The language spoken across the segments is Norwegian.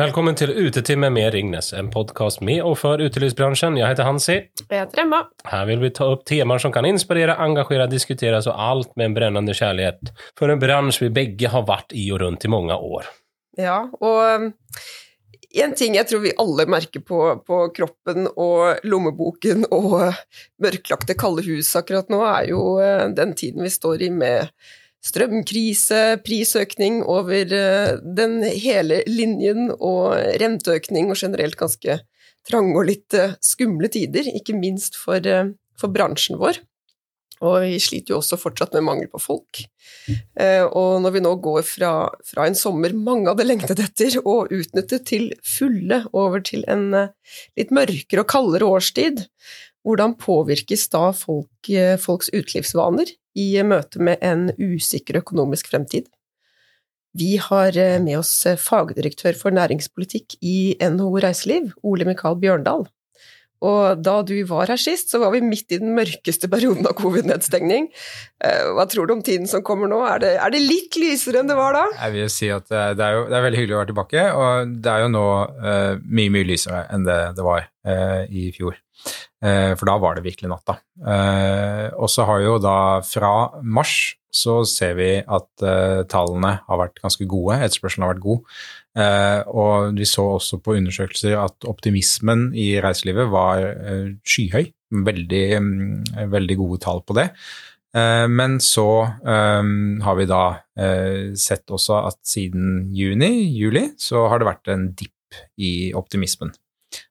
Velkommen til Utetime med Ringnes, en podkast med og for utelivsbransjen. Jeg heter Hansi. Jeg heter Emma. Her vil vi ta opp temaer som kan inspirere, engasjere, diskuteres, og alt med en brennende kjærlighet for en bransje vi begge har vært i og rundt i mange år. Ja, og um, en ting jeg tror vi alle merker på, på kroppen og lommeboken og mørklagte kalde hus akkurat nå, er jo uh, den tiden vi står i med strømkrise, prisøkning over eh, den hele linjen og renteøkning og generelt ganske trange og litt eh, skumle tider, ikke minst for, eh, for bransjen vår. Og vi sliter jo også fortsatt med mangel på folk. Og når vi nå går fra, fra en sommer mange hadde lengtet etter, og utnyttet til fulle over til en litt mørkere og kaldere årstid, hvordan påvirkes da folk, folks utelivsvaner i møte med en usikker økonomisk fremtid. Vi har eh, med oss eh, fagdirektør for næringspolitikk i NHO Reiseliv, Ole Mikael Bjørndal. Og da du var her sist, så var vi midt i den mørkeste perioden av covid-nedstengning. Eh, hva tror du om tiden som kommer nå? Er det, er det, litt lysere enn det var da? Jeg vil si at det er, jo, det er veldig hyggelig å være tilbake, og det er jo nå uh, mye, mye lysere enn det det var uh, i fjor. Uh, for da var det virkelig natta. og så har jo da fra mars så ser vi at tallene har vært ganske gode, etterspørselen har vært god. Uh, og vi så også på undersøkelser at optimismen i reiselivet var uh, skyhøy. Veldig, um, veldig, gode tall på det. Uh, men så um, har vi da sett også at siden juni-juli så har det vært en dipp i optimismen.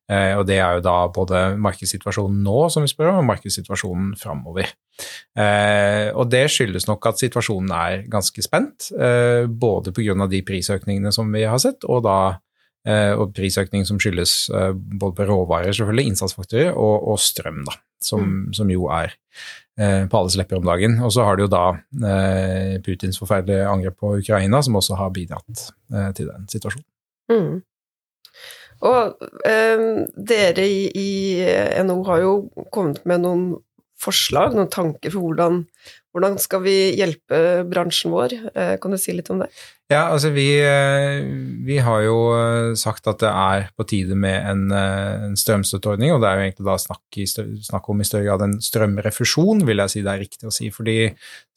Eh, og det er jo da både markedssituasjonen nå, som vi spør om, og markedssituasjonen framover. Eh, og det skyldes nok at situasjonen er ganske spent, eh, både pga. de prisøkningene som vi har sett, og da og prisøkning som skyldes både på råvarer, selvfølgelig, innsatsfaktorer, og, og strøm, da, som, mm. som jo er på alles lepper om dagen. Og så har du jo da Putins forferdelige angrep på Ukraina, som også har bidratt til den situasjonen. Mm. Og eh, dere i, i, NHO har jo kommet med noen forslag, noen tanker for hvordan, hvordan skal vi hjelpe bransjen vår? Eh, kan du si litt om det? Ja, altså vi, eh, vi, har jo eh, sagt at det er på tide med en, eh, en strømstøtteordning, og det er jo egentlig da snakk, snakk, om i større grad en strømrefusjon, vil jeg si det er riktig å si. Fordi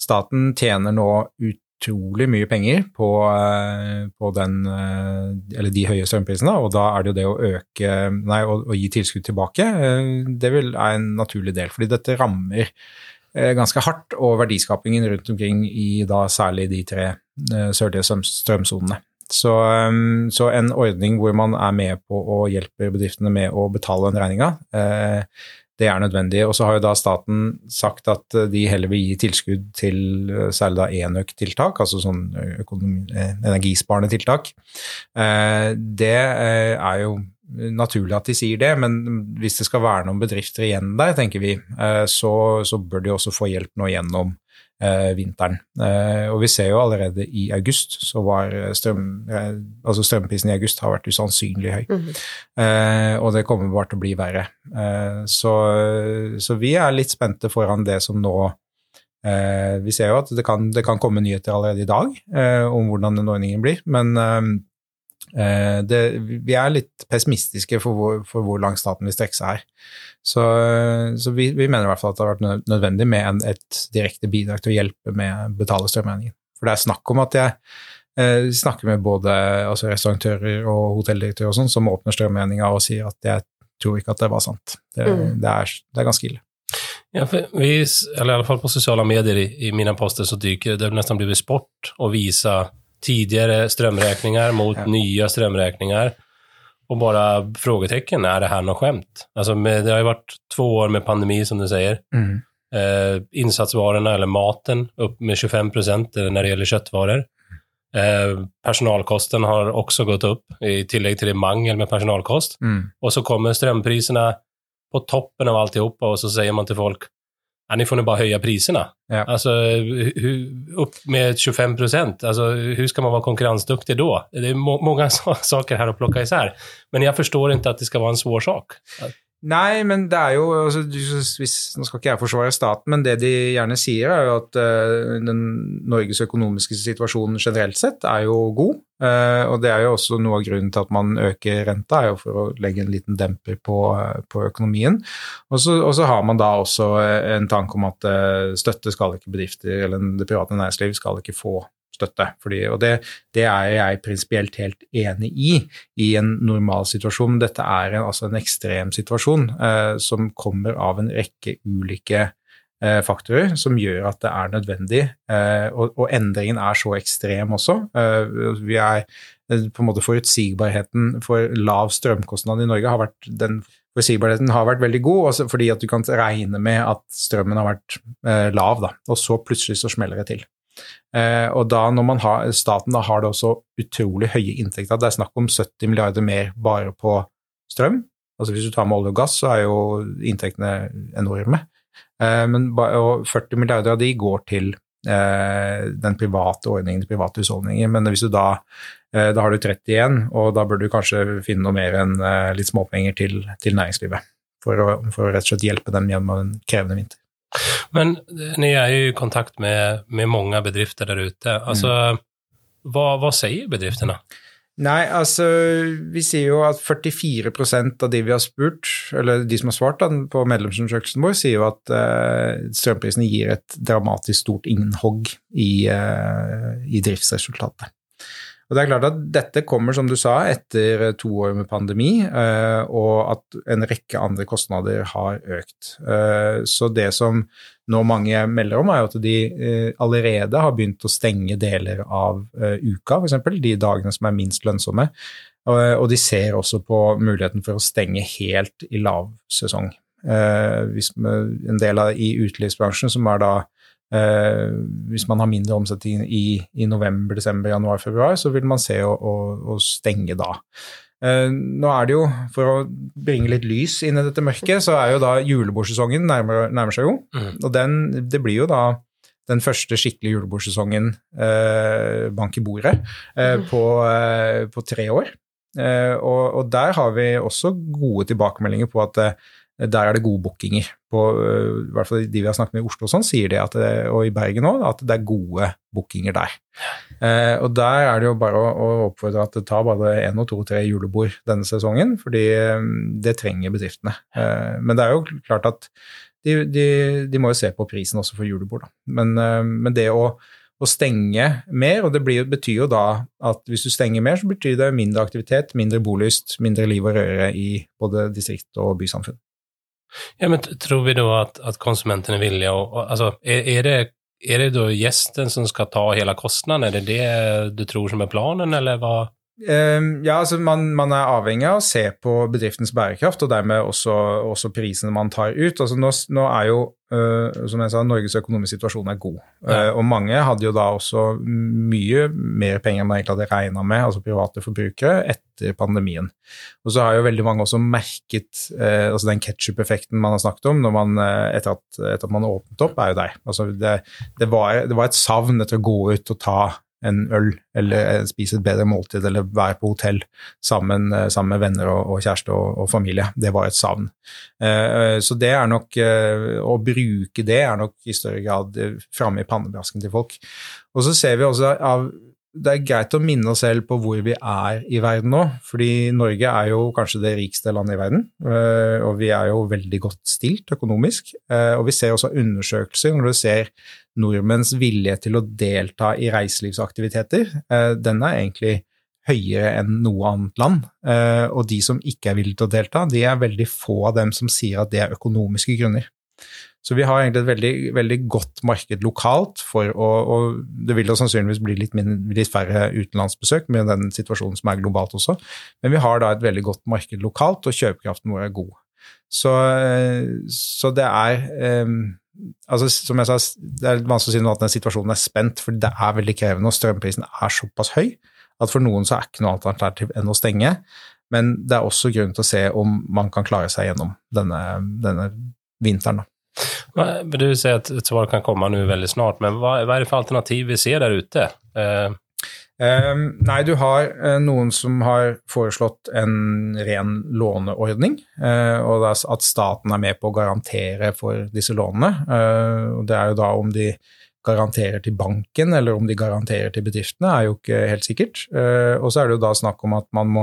staten tjener nå ut utrolig mye penger på, eh, på den, eh, de høye strømprisene, og da er det jo det å øke Nei, å, å gi tilskudd tilbake, eh, det vil, er en naturlig del. Fordi dette rammer ganske hardt, og verdiskapingen rundt omkring i da særlig de tre sørlige strømsonene. Så, så, en ordning hvor man er med på å hjelpe bedriftene med å betale den regninga, det er nødvendig. Og så har jo da staten sagt at eh, de heller vil gi tilskudd til eh, særlig da enøktiltak, altså sånn økonomi, energisparende tiltak. Det er jo naturlig at de sier det, men hvis det skal være noen bedrifter igjen der, tenker vi, så, så bør de også få hjelp nå gjennom eh, vinteren. Eh, og vi ser jo allerede i august så var strøm, eh, altså strømprisen i august har vært usannsynlig høy. Mm -hmm. og det kommer bare til å bli verre. Eh, så, så, vi er litt spente foran det som nå eh, Vi ser jo at det kan, det kan, komme nyheter allerede i dag om hvordan den ordningen blir, men det, vi er litt pessimistiske for hvor, for hvor lang staten vil strekke seg her. Så, så vi, vi, mener i hvert fall at det har vært nødvendig med en, et direkte bidrag til å hjelpe med å betale strømregningen. For det er snakk om at jeg eh, snakker med både altså restaurantører og hotelldirektører og sånn, som åpner strømregninga og sier at jeg tror ikke at det var sant. Det, mm. det, er, det er, ganske ille. Ja, for vi, eller i alle fall på sosiale medier i, i mine poster så dyker det nesten blitt sport å vise tidligere strømregninger mot ja. nye strømregninger och bara frågetecken, är det här något skämt? Alltså med, det har ju varit två år med pandemi som du säger. Mm. Eh, insatsvarorna eller maten upp med 25 procent när det gäller köttvaror. Eh, personalkosten har också gått upp i tillägg till det mangel med personalkost. Mm. Och så kommer strömpriserna på toppen av alltihopa och så säger man till folk, ja, ni får nog bara höja priserna. Ja. Alltså, hur, upp med 25 procent. Alltså, hur ska man vara konkurrensduktig då? Det är må många saker här att plocka isär. Men jag förstår inte att det ska vara en svår sak. Nei, men det er jo altså, hvis, Nå skal ikke jeg forsvare staten, men det de gjerne sier, er jo at uh, den Norges økonomiske situasjon generelt sett er jo god. Uh, og det er jo også noe av grunnen til at man øker renta, er jo for å legge en liten demper på, på økonomien. Og så, har man da også en tanke om at uh, støtte skal ikke bedrifter, eller det private næringsliv skal ikke få støtte. Fordi, og det, det, er jeg prinsipielt helt enig i i en normal situasjon. Dette er en, altså en ekstrem situasjon eh, som kommer av en rekke ulike eh, faktorer som gjør at det er nødvendig. Eh, og, og, endringen er så ekstrem også. Eh, vi er eh, på en måte Forutsigbarheten for lav strømkostnad i Norge har vært den forutsigbarheten har vært veldig god, også fordi at du kan regne med at strømmen har vært eh, lav, da, og så plutselig så smeller det til. Eh, og da når man har, staten da har det også utrolig høye inntekter. Det er snakk om 70 milliarder mer bare på strøm. Altså Hvis du tar med olje og gass, så er jo inntektene enorme. Eh, men og 40 milliarder av de går til eh, den private ordningen, private husholdninger. Men hvis du da da har du 30 igjen, og da bør du kanskje finne noe mer enn litt småpenger til, til næringslivet. For å, for å rett og slett hjelpe dem gjennom en krevende vinter. Men ni er jo i kontakt med, med mange bedrifter der ute. Altså, mm. hva, hva, sier bedriftene? Nei, altså vi sier jo at 44% av de vi har spurt, eller de som har svart da, på medlemsundersøkelsen vår, sier jo at uh, strømprisene gir et dramatisk stort innhogg i, uh, i driftsresultatet. Og det er klart at Dette kommer, som du sa, etter to år med pandemi, eh, og at en rekke andre kostnader har økt. Eh, så det som nå mange melder om, er jo at de eh, allerede har begynt å stenge deler av uka, f.eks. de dagene som er minst lønnsomme. Og de ser også på muligheten for å stenge helt i lavsesong. En del av i utelivsbransjen, som er da hvis man har mindre omsetning i, i, november, desember, januar, februar, så vil man se å, å, å stenge da. Eh, nå er det jo, For å bringe litt lys inn i dette mørket, så er jo da julebordsesongen nærmer, nærmer seg jo. Mm. Og den, det blir jo da den første skikkelige julebordsesongen eh, bank i bordet eh, mm. på, eh, på, tre år. Eh, og, og, der har vi også gode tilbakemeldinger på at der er det gode bookinger. På, øh, I hvert fall de vi har snakket med i Oslo, og sånn, sier de at det, og i Bergen òg, at det er gode bookinger der. Eh, og der er det jo bare å, å oppfordre at det tar bare én og to tre julebord denne sesongen, fordi det trenger bedriftene. Eh, men det er jo klart at de, de, de, må jo se på prisen også for julebord, da. Men, eh, men det å å stenge mer, og det blir, betyr jo da at hvis du stenger mer, så betyr det mindre aktivitet, mindre bolyst, mindre liv og røre i både distrikt og bysamfunn. Ja, men tror vi då att, att konsumenten är villiga och, alltså, är, det, är det då gästen som ska ta hela kostnaden? Är det det du tror som är planen, eller vad? Ehm, ja, altså man, man, er avhengig av å se på bedriftens bærekraft, og dermed også, også prisene man tar ut. Altså nå, nå er jo, uh, som jeg sa, Norges økonomiske situasjon er god. Ja. Uh, og mange hadde jo da også mye mer penger enn man egentlig hadde regna med, altså private forbrukere, etter pandemien. Og så har jo veldig mange også merket uh, altså den ketsjup-effekten man har snakket om når man, etter, at, etter at man åpnet opp, er jo der. Altså det, det, var, det var et savn etter å gå ut og ta en øl, eller spise et bedre måltid, eller være på hotell sammen, eh, sammen med venner og, og kjæreste og, og, familie. Det var et savn. Eh, så det er nok eh, Å bruke det er nok i større grad framme i pannebrasken til folk. Og så ser vi også av det er greit å minne oss selv på hvor vi er i verden nå. fordi Norge er jo kanskje det rikeste landet i verden, eh, og vi er jo veldig godt stilt økonomisk. Eh, og vi ser også undersøkelser når du ser nordmenns vilje til å delta i reiselivsaktiviteter. Eh, den er egentlig høyere enn noe annet land. Og de som ikke er villige til å delta, de er veldig få av dem som sier at det er økonomiske grunner. Så vi har egentlig et veldig, veldig godt marked lokalt for å og Det vil jo sannsynligvis bli litt, litt, færre utenlandsbesøk med den situasjonen som er globalt også, men vi har da et veldig godt marked lokalt, og kjøpekraften vår er god. Så, så det er um, altså Som jeg sa, det er vanskelig å si noe at den situasjonen er spent, for det er veldig krevende, og strømprisen er såpass høy at for noen så er ikke noe alternativ enn å stenge. Men det er også grunn til å se om man kan klare seg gjennom denne, denne vinteren. da. Du sier at et svar kan komme nå veldig snart, men hva, hva, er det for alternativ vi ser der ute? Eh. Um, nei, du har uh, noen som har foreslått en ren låneordning, uh, og at staten er med på å garantere for disse lånene. Uh, og det er jo da om de garanterer til banken eller om de garanterer til bedriftene, er jo ikke helt sikkert. og så er det jo da snakk om at man må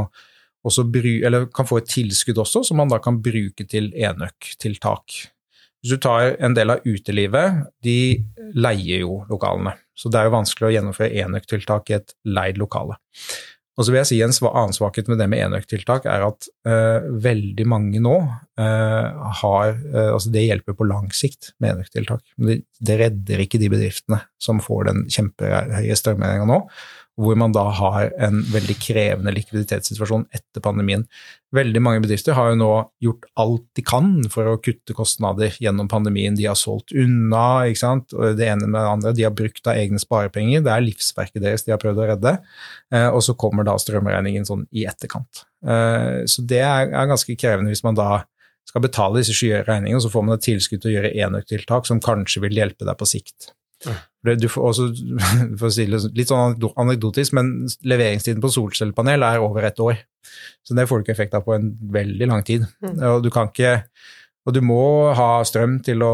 også bry, eller kan få et tilskudd også, som man da kan bruke til enøktiltak. Hvis du tar en del av utelivet, de leier jo lokalene. Så det er jo vanskelig å gjennomføre enøktiltak i et leid lokale. Og så vil jeg si En annen svakhet med det med enøktiltak er at uh, veldig mange nå uh, har uh, Altså det hjelper på lang sikt med enøktiltak, men det, det redder ikke de bedriftene som får den kjempehøye strømregninga nå hvor man da har en veldig krevende likviditetssituasjon etter pandemien. Veldig mange bedrifter har jo nå gjort alt de kan for å kutte kostnader gjennom pandemien. De har solgt unna, ikke sant? Det ene med det andre. De har brukt av egne sparepenger. Det er livsverket deres de har prøvd å redde. Eh, og så kommer da strømregningen sånn i etterkant. Eh, så det er ganske krevende hvis man da skal betale disse skyhøye regningene, så får man et tilskudd til å gjøre enøktiltak som kanskje vil hjelpe deg på sikt. Du får også, for å si det litt sånn anekdotisk, men leveringstiden på solcellepanel er over ett år. Så det får du ikke effekt av på en veldig lang tid. Mm. Og du kan ikke Og du må ha strøm til å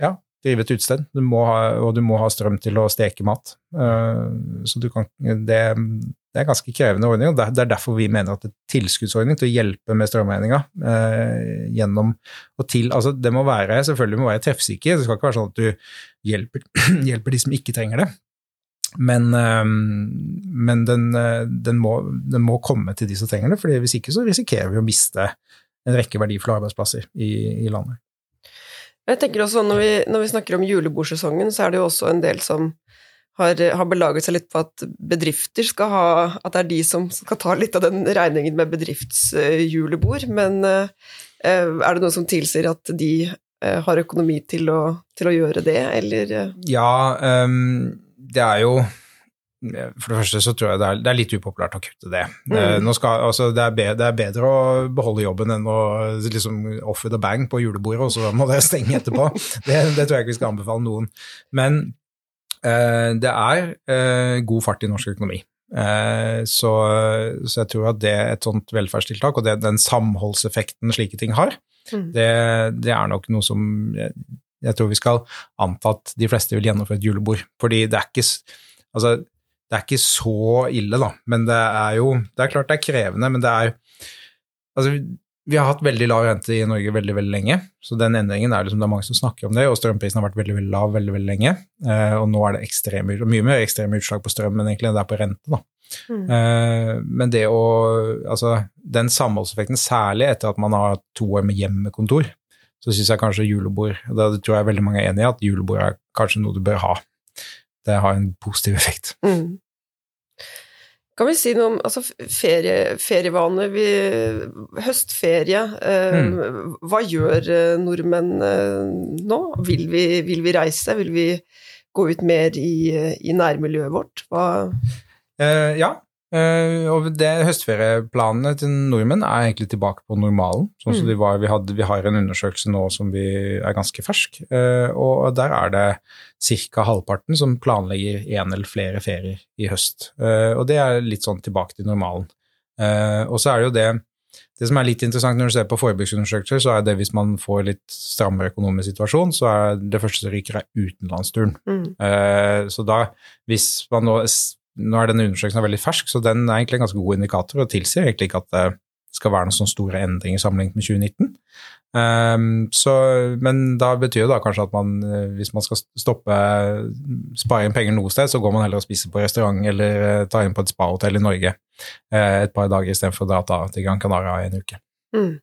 ja, drive et utested, og du må ha strøm til å steke mat. Eh, så du kan det, det er ganske krevende ordning, og det er derfor vi mener at er tilskuddsordning til å hjelpe med strømregninga eh, gjennom og til Altså, det må være selvfølgelig må være treffsikker, det skal ikke være sånn at du hjelper, hjelper de som ikke trenger det. Men, eh, men den, eh, den, må, den, må, komme til de som trenger det, for hvis ikke så risikerer vi å miste en rekke verdifulle arbeidsplasser i, i landet. Jeg tenker også når vi, når vi snakker om julebordsesongen, så er det jo også en del som har, har, belaget seg litt på at bedrifter skal ha At det er de som skal ta litt av den regningen med bedriftsjulebord. Men uh, er det noe som tilsier at de uh, har økonomi til å, til å, gjøre det, eller? Ja, um, det er jo for det første så tror jeg det er, det er litt upopulært å kutte det. Mm. Skal, altså det, er bedre, det, er bedre, å beholde jobben enn å liksom offer the bang på julebordet, og så må det stenge etterpå. det, det, tror jeg ikke vi skal anbefale noen. Men Eh, det er eh, god fart i norsk økonomi. Eh, så, så, jeg tror at det er et sånt velferdstiltak, og det, den samholdseffekten slike ting har, mm. det, det, er nok noe som jeg, jeg, tror vi skal anta at de fleste vil gjennomføre et julebord. Fordi det er ikke, altså, det er ikke så ille, da. Men det er jo Det er klart det er krevende, men det er Altså, vi har hatt veldig lav rente i Norge veldig veldig lenge, så den endringen er liksom, det er mange som snakker om det, og strømprisen har vært veldig veldig lav veldig veldig lenge. Eh, og nå er det ekstreme, mye mer ekstreme utslag på strøm enn det er på rente. da. Mm. Eh, men det å Altså, den samholdseffekten, særlig etter at man har to år med hjemmekontor, så syns jeg kanskje julebord Da tror jeg veldig mange er enig i at julebord er kanskje noe du bør ha. Det har en positiv effekt. Mm. Kan vi si noe om altså, ferie, ferievaner? Vi, høstferie. Eh, mm. Hva gjør eh, nordmenn eh, nå? Vil vi, vil vi, reise? Vil vi gå ut mer i, i nærmiljøet vårt? Hva eh, Ja, og det Høstferieplanene til nordmenn er egentlig tilbake på normalen. sånn som mm. de var, vi, hadde, vi, har en undersøkelse nå som vi er ganske fersk, uh, og der er det ca. halvparten som planlegger én eller flere ferier i høst. Uh, og det er litt sånn tilbake til normalen. og så er det jo det det som er litt interessant når du ser på forbruksundersøkelser, så er det hvis man får litt strammere økonomisk situasjon, så er det første som ryker, er utenlandsturen. Mm. så da, hvis man nå nå er denne undersøkelsen veldig fersk, så den er egentlig en ganske god indikator og tilsier egentlig ikke at det skal være noen sånne store endringer sammenlignet med 2019. Um, ehm, så, men da betyr det da kanskje at man, eh, hvis man skal stoppe spare inn penger noe sted, så går man heller og spiser på restaurant eller uh, tar inn på et spahotell i Norge uh, et par dager istedenfor å dra til Gran Canaria i en uke. Mm.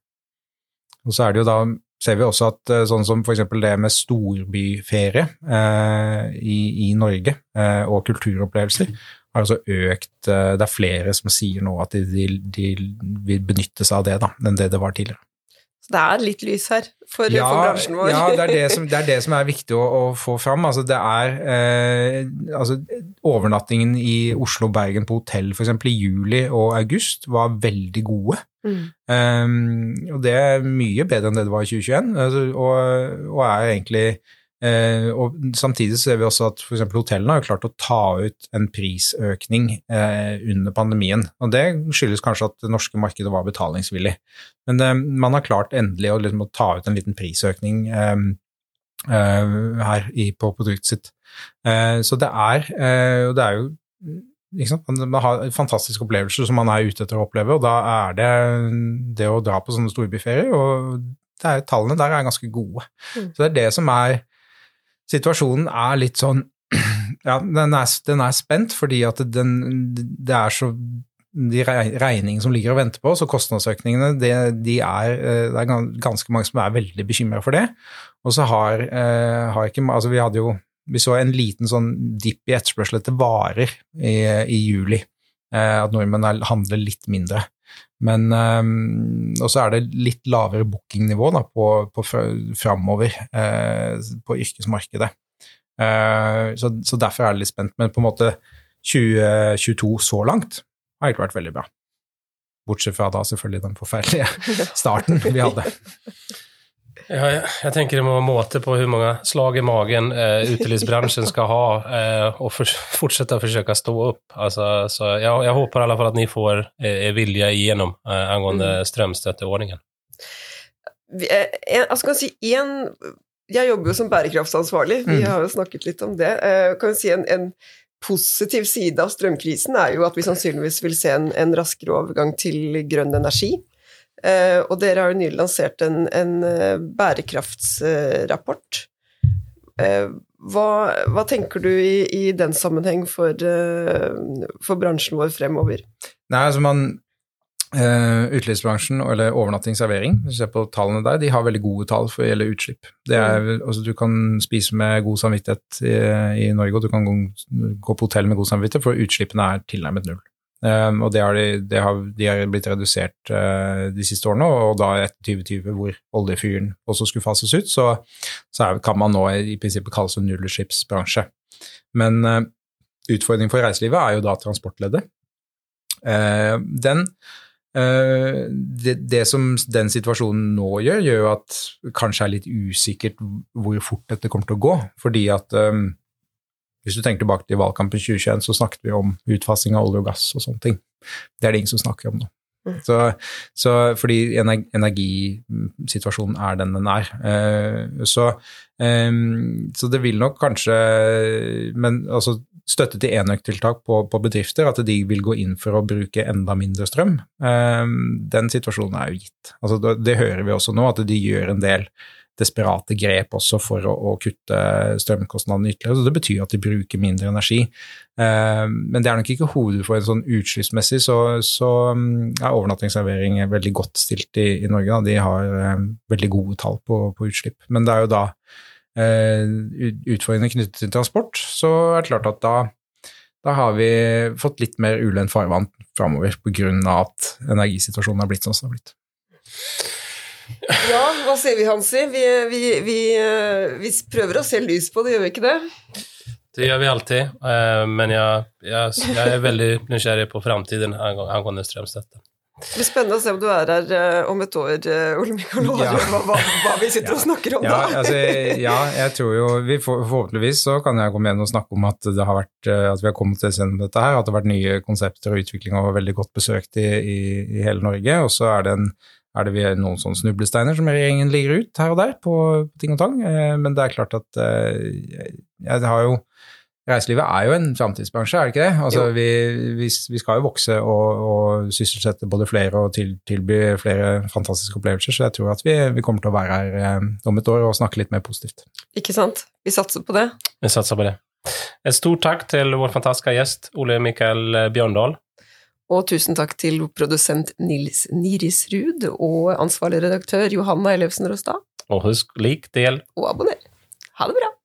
Og så er det jo da ser vi også at sånn som f.eks. det med storbyferie eh, i, i, Norge eh, og kulturopplevelser, har altså økt eh, Det er flere som sier nå at de, de, de vil benytte seg av det da, enn det det var tidligere. Så det er litt lys her for, ja, for bransjen vår. ja, det er det, som, det er det som er viktig å, å få fram. Altså, det er eh, altså, Overnattingen i Oslo og Bergen på hotell f.eks. i juli og august var veldig gode. Mm. Um, og det er mye bedre enn det det var i 2021, altså, og, og, er egentlig Eh, og Samtidig ser vi også at f.eks. hotellene har klart å ta ut en prisøkning eh, under pandemien. og Det skyldes kanskje at det norske markedet var betalingsvillig. Men eh, man har klart endelig å, liksom, å, ta ut en liten prisøkning eh, eh, her i, på produktet sitt. Eh, så det er, det er jo man har fantastiske opplevelser som man er ute etter å oppleve, og da er det det å dra på sånne storbyferier, og er, tallene der er ganske gode. Mm. Så det er det som er situasjonen er litt sånn Ja, den er, den er spent fordi at den, det er så de regningene som ligger og venter på oss, og kostnadsøkningene, det, de er, eh, det er ganske mange som er veldig bekymra for det. Og så har, eh, har, ikke Altså, vi hadde jo Vi så en liten sånn dipp i etterspørsel etter varer i, i juli. Eh, at nordmenn handler litt mindre. Men um, Og så er det litt lavere bookingnivå da, på, på framover eh, på yrkesmarkedet. Eh, så, så, derfor er det litt spent. Men på en måte 2022 så langt har ikke vært veldig bra. Bortsett fra da selvfølgelig den forferdelige starten vi hadde. Ja, jeg, jeg, tenker det må være måte på hvor mange slag i magen eh, utelivsbransjen skal ha, eh, og for, fortsette å forsøke å stå opp. Altså, så jeg, jeg, håper i alle fall at dere får eh, vilje igjennom eh, angående mm. strømstøtteordningen. Eh, altså, si en, jeg jobber jo som bærekraftsansvarlig, vi mm. har jo snakket litt om det. Eh, kan si en, en, positiv side av strømkrisen er jo at vi sannsynligvis vil se en, en raskere overgang til grønn energi. Uh, og dere har jo nylig lansert en, en uh, bærekraftsrapport. Uh, hva, hva, tenker du i, i den sammenheng for, for, bransjen vår fremover? Nei, altså man Utelivsbransjen, eller overnatting, servering, hvis du ser på tallene der, de har veldig gode tall for å gjelde utslipp. Det er, mm. altså, du kan spise med god samvittighet i, i Norge, og du kan gå, gå på hotell med god samvittighet, for utslippene er tilnærmet null. Um, og det har de, det har, de har blitt redusert uh, de siste årene, og da etter 2020, hvor oljefyren også skulle fases ut, så, så er, kan man nå i prinsippet kalles en nullutslippsbransje. Men uh, utfordringen for reiselivet er jo da transportleddet. Uh, den, det, det, som den situasjonen nå gjør, gjør jo at kanskje er litt usikkert hvor fort dette kommer til å gå, fordi at um, hvis du tenker tilbake til valgkampen 2021, så snakket vi om utfasing av olje og gass og sånne ting. Det er det ingen som snakker om nå. Mm. Så, så, fordi energisituasjonen er den den er. Eh, så, eh, så, det vil nok kanskje Men altså støtte til enøktiltak på, på, bedrifter, at de vil gå inn for å bruke enda mindre strøm, eh, den situasjonen er jo gitt. Altså, det, det hører vi også nå, at de gjør en del desperate grep også for å, å kutte strømkostnadene ytterligere. Så det betyr at de bruker mindre energi. Eh, men det er nok ikke hovedutfordringen sånn utslippsmessig, så, så mm, er overnattingsservering veldig godt stilt i, i Norge. Da. De har eh, veldig gode tall på, på, utslipp. Men det er jo da eh, utfordringene knyttet til transport, så er det klart at da da har vi fått litt mer ulendt farvann framover pga. at energisituasjonen har blitt sånn som den har blitt. Ja, hva sier vi, Hansi? Vi, vi, vi, eh, vi, prøver å se lys på det, gjør vi ikke det? Det gjør vi alltid, eh, men jeg, jeg, jeg er veldig nysgjerrig på framtiden angående strømstøtte. Det blir spennende å se om du er her uh, om et år, Ole Mikael, og ja. hva, hva, hva, vi sitter ja. og snakker om ja, da. altså, ja, jeg tror jo vi for, Forhåpentligvis så kan jeg komme igjen og snakke om at, det har vært, at vi har kommet til gjennom dette her, at det har vært nye konsepter og utvikling og veldig godt besøkt i, i, i hele Norge. Og så er det en er det noen sånne snublesteiner som regjeringen ligger ut her og der på, på ting og tang. Eh, men det er klart at eh, jeg har jo Reiselivet er jo en framtidsbransje, er det ikke det? Altså, vi, vi, vi, skal jo vokse og, og sysselsette både flere og til, tilby flere fantastiske opplevelser, så jeg tror at vi, vi, kommer til å være her eh, om et år og snakke litt mer positivt. Ikke sant? Vi satser på det. Vi satser på det. En stor takk til vår fantastiske gjest Ole Mikael Bjørndal. Og tusen takk til produsent Nils Nirisrud og ansvarlig redaktør Johanna Ellefsen Rostad. Og husk lik, del og abonner. Ha det bra!